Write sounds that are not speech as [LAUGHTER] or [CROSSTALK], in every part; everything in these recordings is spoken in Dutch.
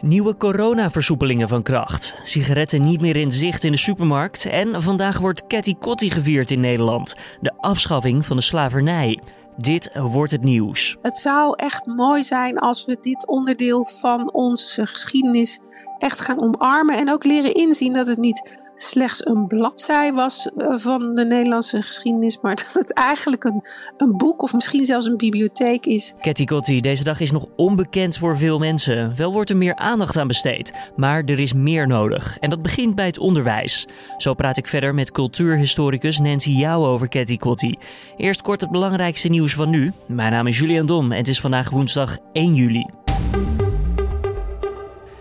Nieuwe coronaversoepelingen van kracht. Sigaretten niet meer in zicht in de supermarkt. En vandaag wordt Catty Kotti gevierd in Nederland. De afschaffing van de slavernij. Dit wordt het nieuws. Het zou echt mooi zijn als we dit onderdeel van onze geschiedenis echt gaan omarmen. En ook leren inzien dat het niet slechts een bladzij was eh, van de Nederlandse geschiedenis, maar [LAUGHS] dat het eigenlijk een, een boek of misschien zelfs een bibliotheek is. Ketty Kotti, deze dag is nog onbekend voor veel mensen. Wel wordt er meer aandacht aan besteed, maar er is meer nodig. En dat begint bij het onderwijs. Zo praat ik verder met cultuurhistoricus Nancy Jouw over Ketty Kotti. Eerst kort het belangrijkste nieuws van nu. Mijn naam is Julian Dom en het is vandaag woensdag 1 juli.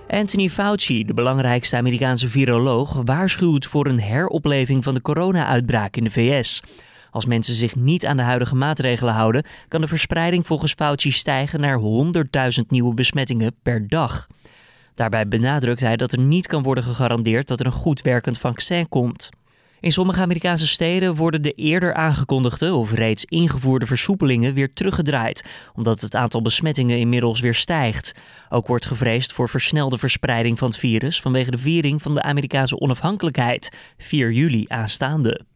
Anthony Fauci, de belangrijkste Amerikaanse viroloog, waarschuwt voor een heropleving van de corona-uitbraak in de VS. Als mensen zich niet aan de huidige maatregelen houden, kan de verspreiding volgens Fauci stijgen naar 100.000 nieuwe besmettingen per dag. Daarbij benadrukt hij dat er niet kan worden gegarandeerd dat er een goed werkend vaccin komt. In sommige Amerikaanse steden worden de eerder aangekondigde of reeds ingevoerde versoepelingen weer teruggedraaid, omdat het aantal besmettingen inmiddels weer stijgt. Ook wordt gevreesd voor versnelde verspreiding van het virus vanwege de viering van de Amerikaanse onafhankelijkheid, 4 juli aanstaande.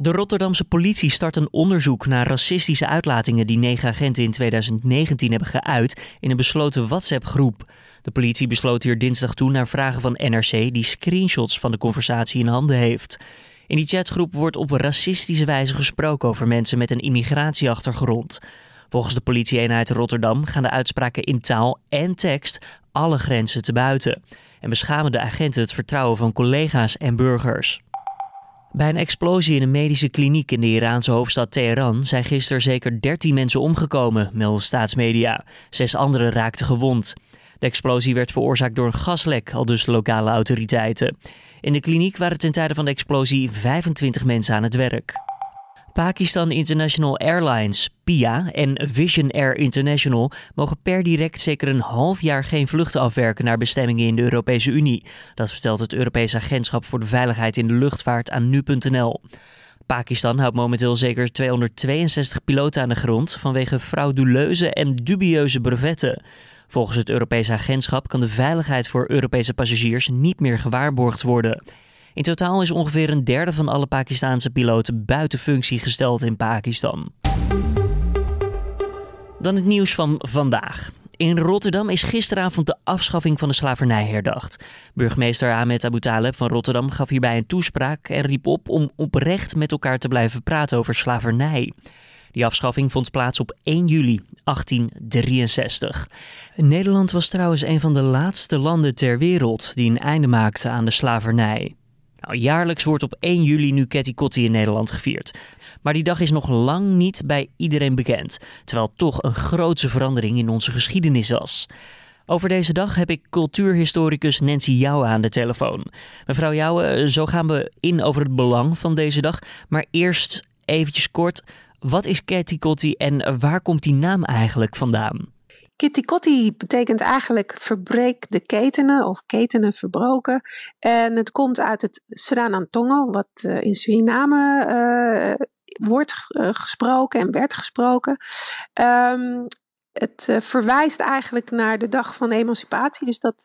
De Rotterdamse politie start een onderzoek naar racistische uitlatingen die negen agenten in 2019 hebben geuit in een besloten WhatsApp-groep. De politie besloot hier dinsdag toe naar vragen van NRC die screenshots van de conversatie in handen heeft. In die chatgroep wordt op racistische wijze gesproken over mensen met een immigratieachtergrond. Volgens de politie-eenheid Rotterdam gaan de uitspraken in taal en tekst alle grenzen te buiten en beschamen de agenten het vertrouwen van collega's en burgers. Bij een explosie in een medische kliniek in de Iraanse hoofdstad Teheran zijn gisteren zeker 13 mensen omgekomen, melden staatsmedia. Zes anderen raakten gewond. De explosie werd veroorzaakt door een gaslek, al dus lokale autoriteiten. In de kliniek waren ten tijde van de explosie 25 mensen aan het werk. Pakistan International Airlines, PIA en Vision Air International mogen per direct zeker een half jaar geen vluchten afwerken naar bestemmingen in de Europese Unie. Dat vertelt het Europees Agentschap voor de Veiligheid in de Luchtvaart aan nu.nl. Pakistan houdt momenteel zeker 262 piloten aan de grond vanwege frauduleuze en dubieuze brevetten. Volgens het Europese agentschap kan de veiligheid voor Europese passagiers niet meer gewaarborgd worden. In totaal is ongeveer een derde van alle Pakistaanse piloten buiten functie gesteld in Pakistan. Dan het nieuws van vandaag. In Rotterdam is gisteravond de afschaffing van de slavernij herdacht. Burgemeester Ahmed Abu Taleb van Rotterdam gaf hierbij een toespraak en riep op om oprecht met elkaar te blijven praten over slavernij. Die afschaffing vond plaats op 1 juli 1863. Nederland was trouwens een van de laatste landen ter wereld die een einde maakte aan de slavernij. Nou, jaarlijks wordt op 1 juli nu Ketty Kotti in Nederland gevierd. Maar die dag is nog lang niet bij iedereen bekend, terwijl toch een grootse verandering in onze geschiedenis was. Over deze dag heb ik cultuurhistoricus Nancy Jouwe aan de telefoon. Mevrouw Jouwe, zo gaan we in over het belang van deze dag. Maar eerst eventjes kort, wat is Ketty Kotti en waar komt die naam eigenlijk vandaan? Kitty Kotti betekent eigenlijk verbreek de ketenen of ketenen verbroken. En het komt uit het Sranantongo, wat uh, in Suriname uh, wordt uh, gesproken en werd gesproken. Um, het verwijst eigenlijk naar de dag van emancipatie. Dus dat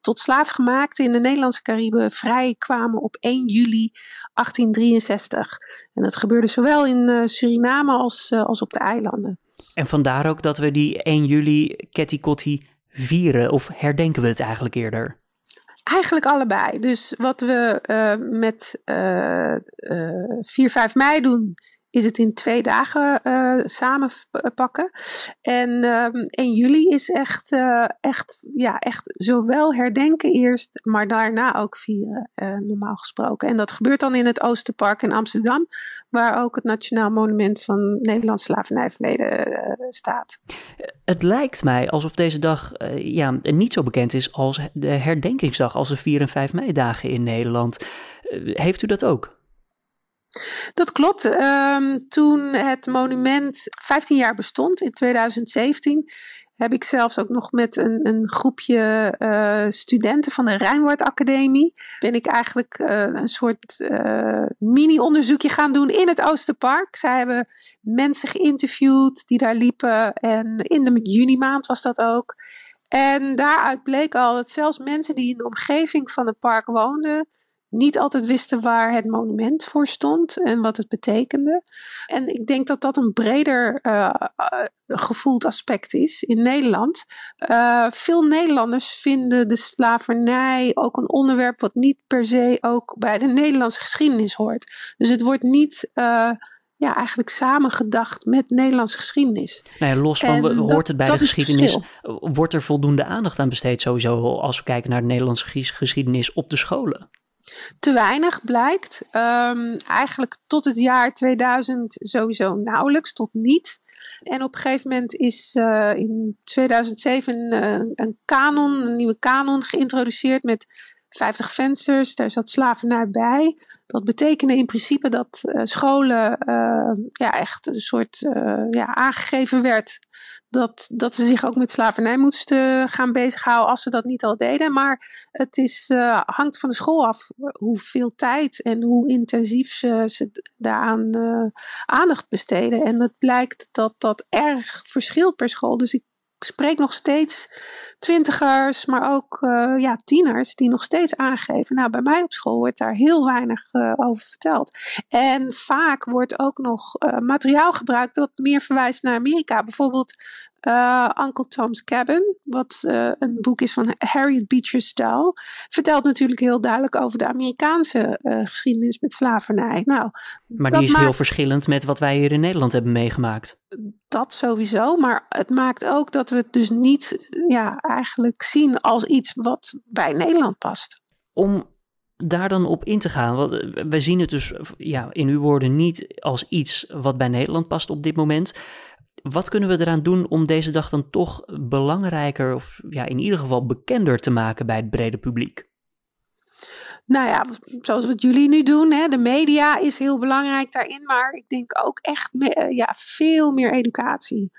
tot slaafgemaakten in de Nederlandse Cariben vrij kwamen op 1 juli 1863. En dat gebeurde zowel in Suriname als, als op de eilanden. En vandaar ook dat we die 1 juli Ketty Kotti vieren, of herdenken we het eigenlijk eerder? Eigenlijk allebei. Dus wat we uh, met uh, uh, 4, 5 mei doen, is het in twee dagen uh, samenpakken. En um, ehm, 1 juli is echt, uh, echt, ja, echt zowel herdenken eerst, maar daarna ook vieren, normaal gesproken. En dat gebeurt dan in het Oosterpark in Amsterdam, waar ook het Nationaal Monument van Nederlands Slavernijverleden staat. Het lijkt mij alsof deze dag ja, niet zo bekend is als de herdenkingsdag, als de 4 en 5 mei dagen in Nederland. heeft u dat ook? Dat klopt. Um, toen het monument 15 jaar bestond, in 2017, heb ik zelfs ook nog met een, een groepje uh, studenten van de Rijnwaard Academie. Ben ik eigenlijk uh, een soort uh, mini-onderzoekje gaan doen in het Oosterpark. Zij hebben mensen geïnterviewd die daar liepen. En in de juni maand was dat ook. En daaruit bleek al dat zelfs mensen die in de omgeving van het park woonden, niet altijd wisten waar het monument voor stond en wat het betekende. En ik denk dat dat een breder uh, gevoeld aspect is in Nederland. Uh, veel Nederlanders vinden de slavernij ook een onderwerp wat niet per se ook bij de Nederlandse geschiedenis hoort. Dus het wordt niet ja, eigenlijk samengedacht met Nederlandse geschiedenis. Ja, los van, hoort het bij de geschiedenis, wordt er voldoende aandacht aan besteed sowieso als we kijken naar de Nederlandse geschiedenis op de scholen? Te weinig blijkt. Um, eigenlijk tot het jaar 2000 sowieso nauwelijks, tot niet. En op een gegeven moment is uh, in 2007 uh, een kanon, een nieuwe kanon geïntroduceerd met 50 vensters, daar zat slavernij bij. Dat betekende in principe dat uh, scholen ja, echt een soort ja, aangegeven werd dat, dat ze zich ook met slavernij moesten gaan bezighouden als ze dat niet al deden. Maar het is, hangt van de school af hoeveel tijd en hoe intensief ze, ze daaraan aandacht besteden. En het blijkt dat dat erg verschilt per school. Dus ik spreek nog steeds twintigers, maar ook uh, ja, tieners die nog steeds aangeven. Nou, bij mij op school wordt daar heel weinig uh, over verteld. En vaak wordt ook nog uh, materiaal gebruikt dat meer verwijst naar Amerika. Bijvoorbeeld uh, Uncle Tom's Cabin, wat uh, een boek is van Harriet Beecher Stowe, vertelt natuurlijk heel duidelijk over de Amerikaanse uh, geschiedenis met slavernij. Nou, maar die is heel verschillend met wat wij hier in Nederland hebben meegemaakt. Dat sowieso, maar het maakt ook dat we het dus niet ja, eigenlijk zien als iets wat bij Nederland past. Om daar dan op in te gaan, want wij zien het dus ja, in uw woorden niet als iets wat bij Nederland past op dit moment. Wat kunnen we eraan doen om deze dag dan toch belangrijker, of ja, in ieder geval bekender te maken bij het brede publiek? Nou ja, zoals wat jullie nu doen, hè, de media is heel belangrijk daarin, maar ik denk ook echt me, ja, veel meer educatie.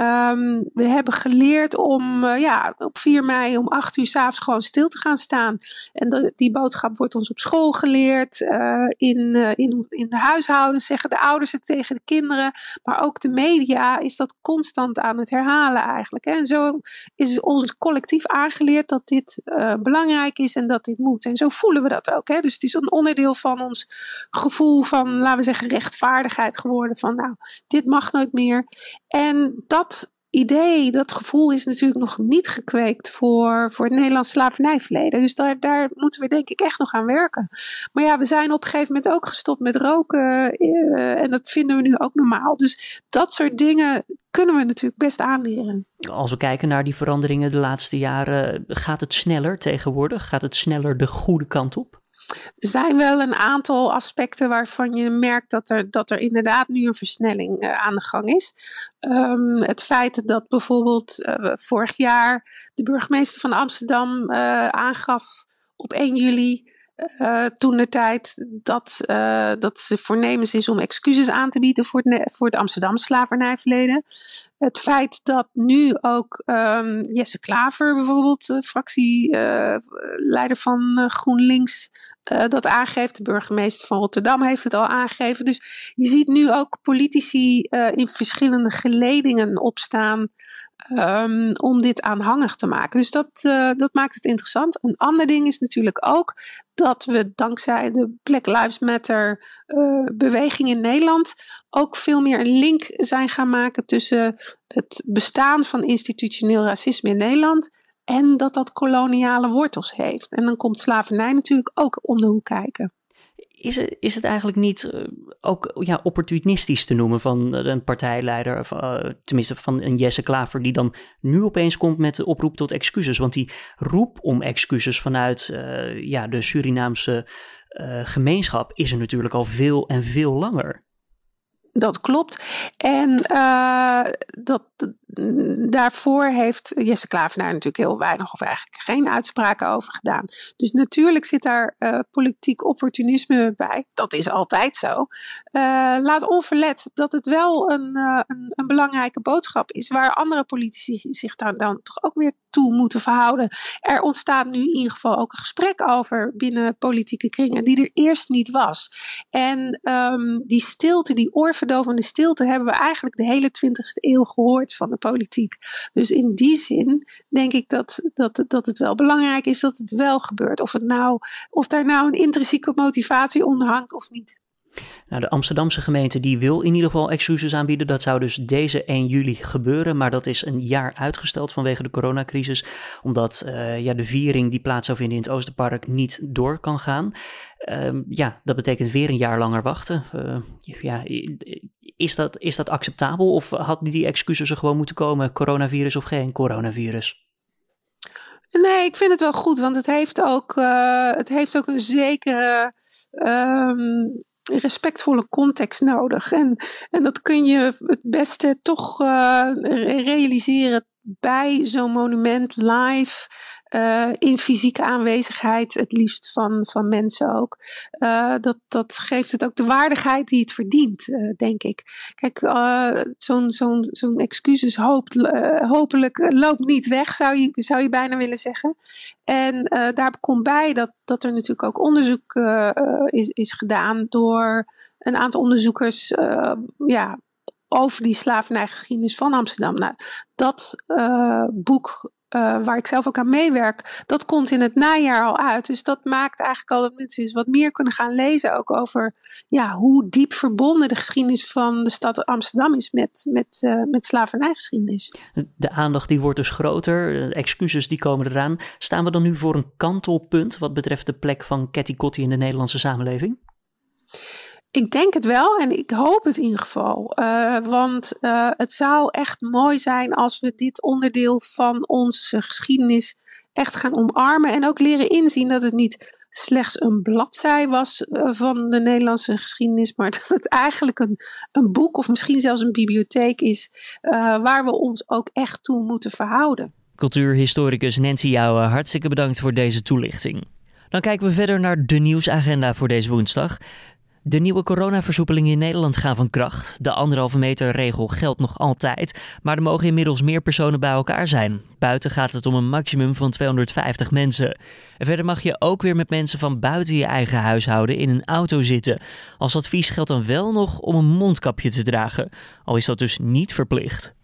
Um, we hebben geleerd om uh, ja, op 4 mei om 8 uur s'avonds gewoon stil te gaan staan. En die boodschap wordt ons op school geleerd, uh, in, in, in de huishoudens zeggen de ouders het tegen de kinderen, maar ook de media is dat constant aan het herhalen eigenlijk. Hè. En zo is ons collectief aangeleerd dat dit belangrijk is en dat dit moet. En zo voelen we dat ook. Hè. Dus het is een onderdeel van ons gevoel van, laten we zeggen, rechtvaardigheid geworden. Van nou, dit mag nooit meer. En dat dat idee, dat gevoel is natuurlijk nog niet gekweekt voor, voor het Nederlands slavernijverleden. Dus daar, daar moeten we denk ik echt nog aan werken. Maar ja, we zijn op een gegeven moment ook gestopt met roken uh, en dat vinden we nu ook normaal. Dus dat soort dingen kunnen we natuurlijk best aanleren. Als we kijken naar die veranderingen de laatste jaren, gaat het sneller tegenwoordig? Gaat het sneller de goede kant op? Er zijn wel een aantal aspecten waarvan je merkt dat er, dat er inderdaad nu een versnelling uh, aan de gang is. Um, het feit dat bijvoorbeeld uh, vorig jaar de burgemeester van Amsterdam uh, aangaf op 1 juli uh, toen de tijd dat, uh, dat ze voornemens is om excuses aan te bieden voor het, voor het Amsterdamse slavernijverleden. Het feit dat nu ook um, Jesse Klaver bijvoorbeeld, uh, fractieleider van GroenLinks, dat aangeeft. De burgemeester van Rotterdam heeft het al aangegeven. Dus je ziet nu ook politici in verschillende geledingen opstaan Um, om dit aanhangig te maken. Dus dat, uh, dat maakt het interessant. Een ander ding is natuurlijk ook dat we dankzij de Black Lives Matter uh, beweging in Nederland ook veel meer een link zijn gaan maken tussen het bestaan van institutioneel racisme in Nederland en dat dat koloniale wortels heeft. En dan komt slavernij natuurlijk ook om de hoek kijken is het, is het eigenlijk niet uh, ook ja, opportunistisch te noemen van een partijleider, of, uh, tenminste van een Jesse Klaver, die dan nu opeens komt met de oproep tot excuses? Want die roep om excuses vanuit ja, de Surinaamse gemeenschap is er natuurlijk al veel en veel langer. Dat klopt. En dat, daarvoor heeft Jesse Klavenaar natuurlijk heel weinig of eigenlijk geen uitspraken over gedaan. Dus natuurlijk zit daar uh, politiek opportunisme bij. Dat is altijd zo. Uh, laat onverlet dat het wel een, uh, een, een, belangrijke boodschap is waar andere politici zich dan, dan toch ook weer toe moeten verhouden. Er ontstaat nu in ieder geval ook een gesprek over binnen politieke kringen die er eerst niet was. En um, die stilte, die oorverdovende stilte hebben we eigenlijk de hele 20e eeuw gehoord van de politiek. Dus in die zin denk ik dat, dat, dat het wel belangrijk is dat het wel gebeurt. Of, het nou, of daar nou een intrinsieke motivatie onder hangt of niet. Nou, de Amsterdamse gemeente die wil in ieder geval excuses aanbieden. Dat zou dus deze 1 juli gebeuren, maar dat is een jaar uitgesteld vanwege de coronacrisis. Omdat uh, ja, de viering die plaats zou vinden in het Oosterpark niet door kan gaan. Uh, ja, dat betekent weer een jaar langer wachten. Uh, ja, is, dat, is dat acceptabel of hadden die excuses er gewoon moeten komen, coronavirus of geen coronavirus? Nee, ik vind het wel goed, want het heeft ook, uh, het heeft ook een zekere um, respectvolle context nodig. En, en dat kun je het beste toch uh, realiseren bij zo'n monument live. Uh, in fysieke aanwezigheid, het liefst van, van mensen ook. Uh, dat, dat geeft het ook de waardigheid die het verdient, uh, denk ik. Kijk, zo'n zo'n zo'n excuses hoopt, hopelijk loopt niet weg, zou je, zou je bijna willen zeggen. En daar komt bij dat, dat er natuurlijk ook onderzoek is, is gedaan door een aantal onderzoekers ja, over die slavernijgeschiedenis van Amsterdam. Nou, dat boek uh, waar ik zelf ook aan meewerk, dat komt in het najaar al uit. Dus dat maakt eigenlijk al dat mensen eens wat meer kunnen gaan lezen. Ook over ja, hoe diep verbonden de geschiedenis van de stad Amsterdam is met, met, uh, met slavernijgeschiedenis. De aandacht die wordt dus groter, excuses die komen eraan. Staan we dan nu voor een kantelpunt wat betreft de plek van Ketty Kotti in de Nederlandse samenleving? Ik denk het wel en ik hoop het in ieder geval. Uh, want uh, het zou echt mooi zijn als we dit onderdeel van onze geschiedenis echt gaan omarmen. En ook leren inzien dat het niet slechts een bladzij was uh, van de Nederlandse geschiedenis. Maar [LAUGHS] dat het eigenlijk een, een boek of misschien zelfs een bibliotheek is. waar we ons ook echt toe moeten verhouden. Cultuurhistoricus Nancy Jouwe, hartstikke bedankt voor deze toelichting. Dan kijken we verder naar de nieuwsagenda voor deze woensdag. De nieuwe coronaversoepelingen in Nederland gaan van kracht. De anderhalve meter regel geldt nog altijd, maar er mogen inmiddels meer personen bij elkaar zijn. Buiten gaat het om een maximum van 250 mensen. En verder mag je ook weer met mensen van buiten je eigen huishouden in een auto zitten. Als advies geldt dan wel nog om een mondkapje te dragen, al is dat dus niet verplicht.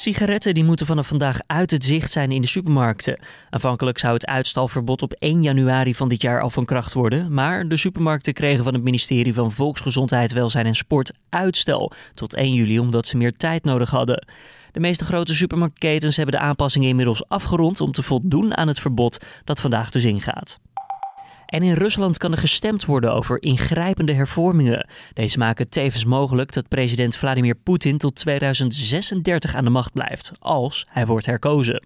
Sigaretten die moeten vanaf vandaag uit het zicht zijn in de supermarkten. Aanvankelijk zou het uitstalverbod op 1 januari van dit jaar al van kracht worden, maar de supermarkten kregen van het ministerie van Volksgezondheid, Welzijn en Sport uitstel tot 1 juli omdat ze meer tijd nodig hadden. De meeste grote supermarktketens hebben de aanpassingen inmiddels afgerond om te voldoen aan het verbod dat vandaag dus ingaat. En in Rusland kan er gestemd worden over ingrijpende hervormingen. Deze maken tevens mogelijk dat president Vladimir Poetin tot 2036 aan de macht blijft, als hij wordt herkozen.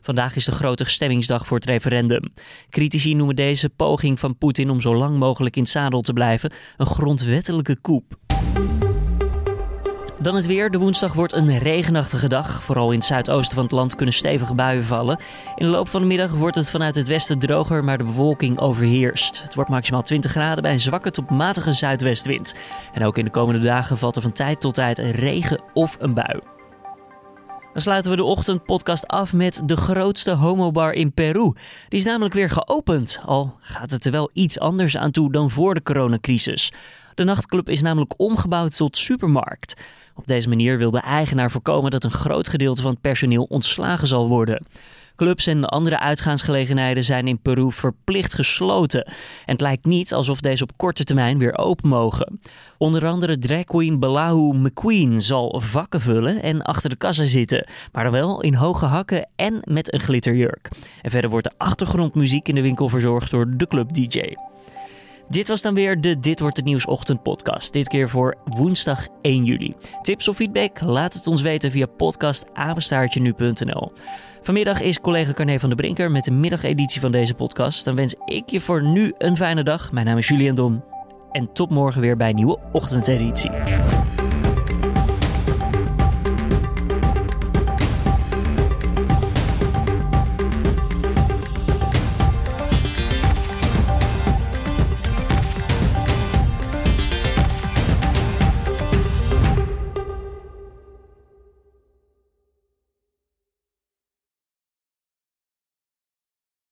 Vandaag is de grote stemmingsdag voor het referendum. Critici noemen deze poging van Poetin om zo lang mogelijk in zadel te blijven een grondwettelijke coup. Dan het weer. De woensdag wordt een regenachtige dag. Vooral in het zuidoosten van het land kunnen stevige buien vallen. In de loop van de middag wordt het vanuit het westen droger, maar de bewolking overheerst. Het wordt maximaal 20 graden bij een zwakke tot matige zuidwestwind. En ook in de komende dagen valt er van tijd tot tijd een regen of een bui. Dan sluiten we de ochtendpodcast af met de grootste homobar in Peru. Die is namelijk weer geopend, al gaat het er wel iets anders aan toe dan voor de coronacrisis. De nachtclub is namelijk omgebouwd tot supermarkt. Op deze manier wil de eigenaar voorkomen dat een groot gedeelte van het personeel ontslagen zal worden. Clubs en andere uitgaansgelegenheden zijn in Peru verplicht gesloten. En het lijkt niet alsof deze op korte termijn weer open mogen. Onder andere drag queen Belahu McQueen zal vakken vullen en achter de kassa zitten. Maar dan wel in hoge hakken en met een glitterjurk. En verder wordt de achtergrondmuziek in de winkel verzorgd door de club DJ. Dit was dan weer de Dit wordt het nieuws ochtend podcast. Dit keer voor woensdag 1 juli. Tips of feedback? Laat het ons weten via podcastapenstaartje.nu.nl. Vanmiddag is collega Carne van der Brinker met de middageditie van deze podcast. Dan wens ik je voor nu een fijne dag. Mijn naam is Julian Dom. En tot morgen weer bij een nieuwe ochtendeditie.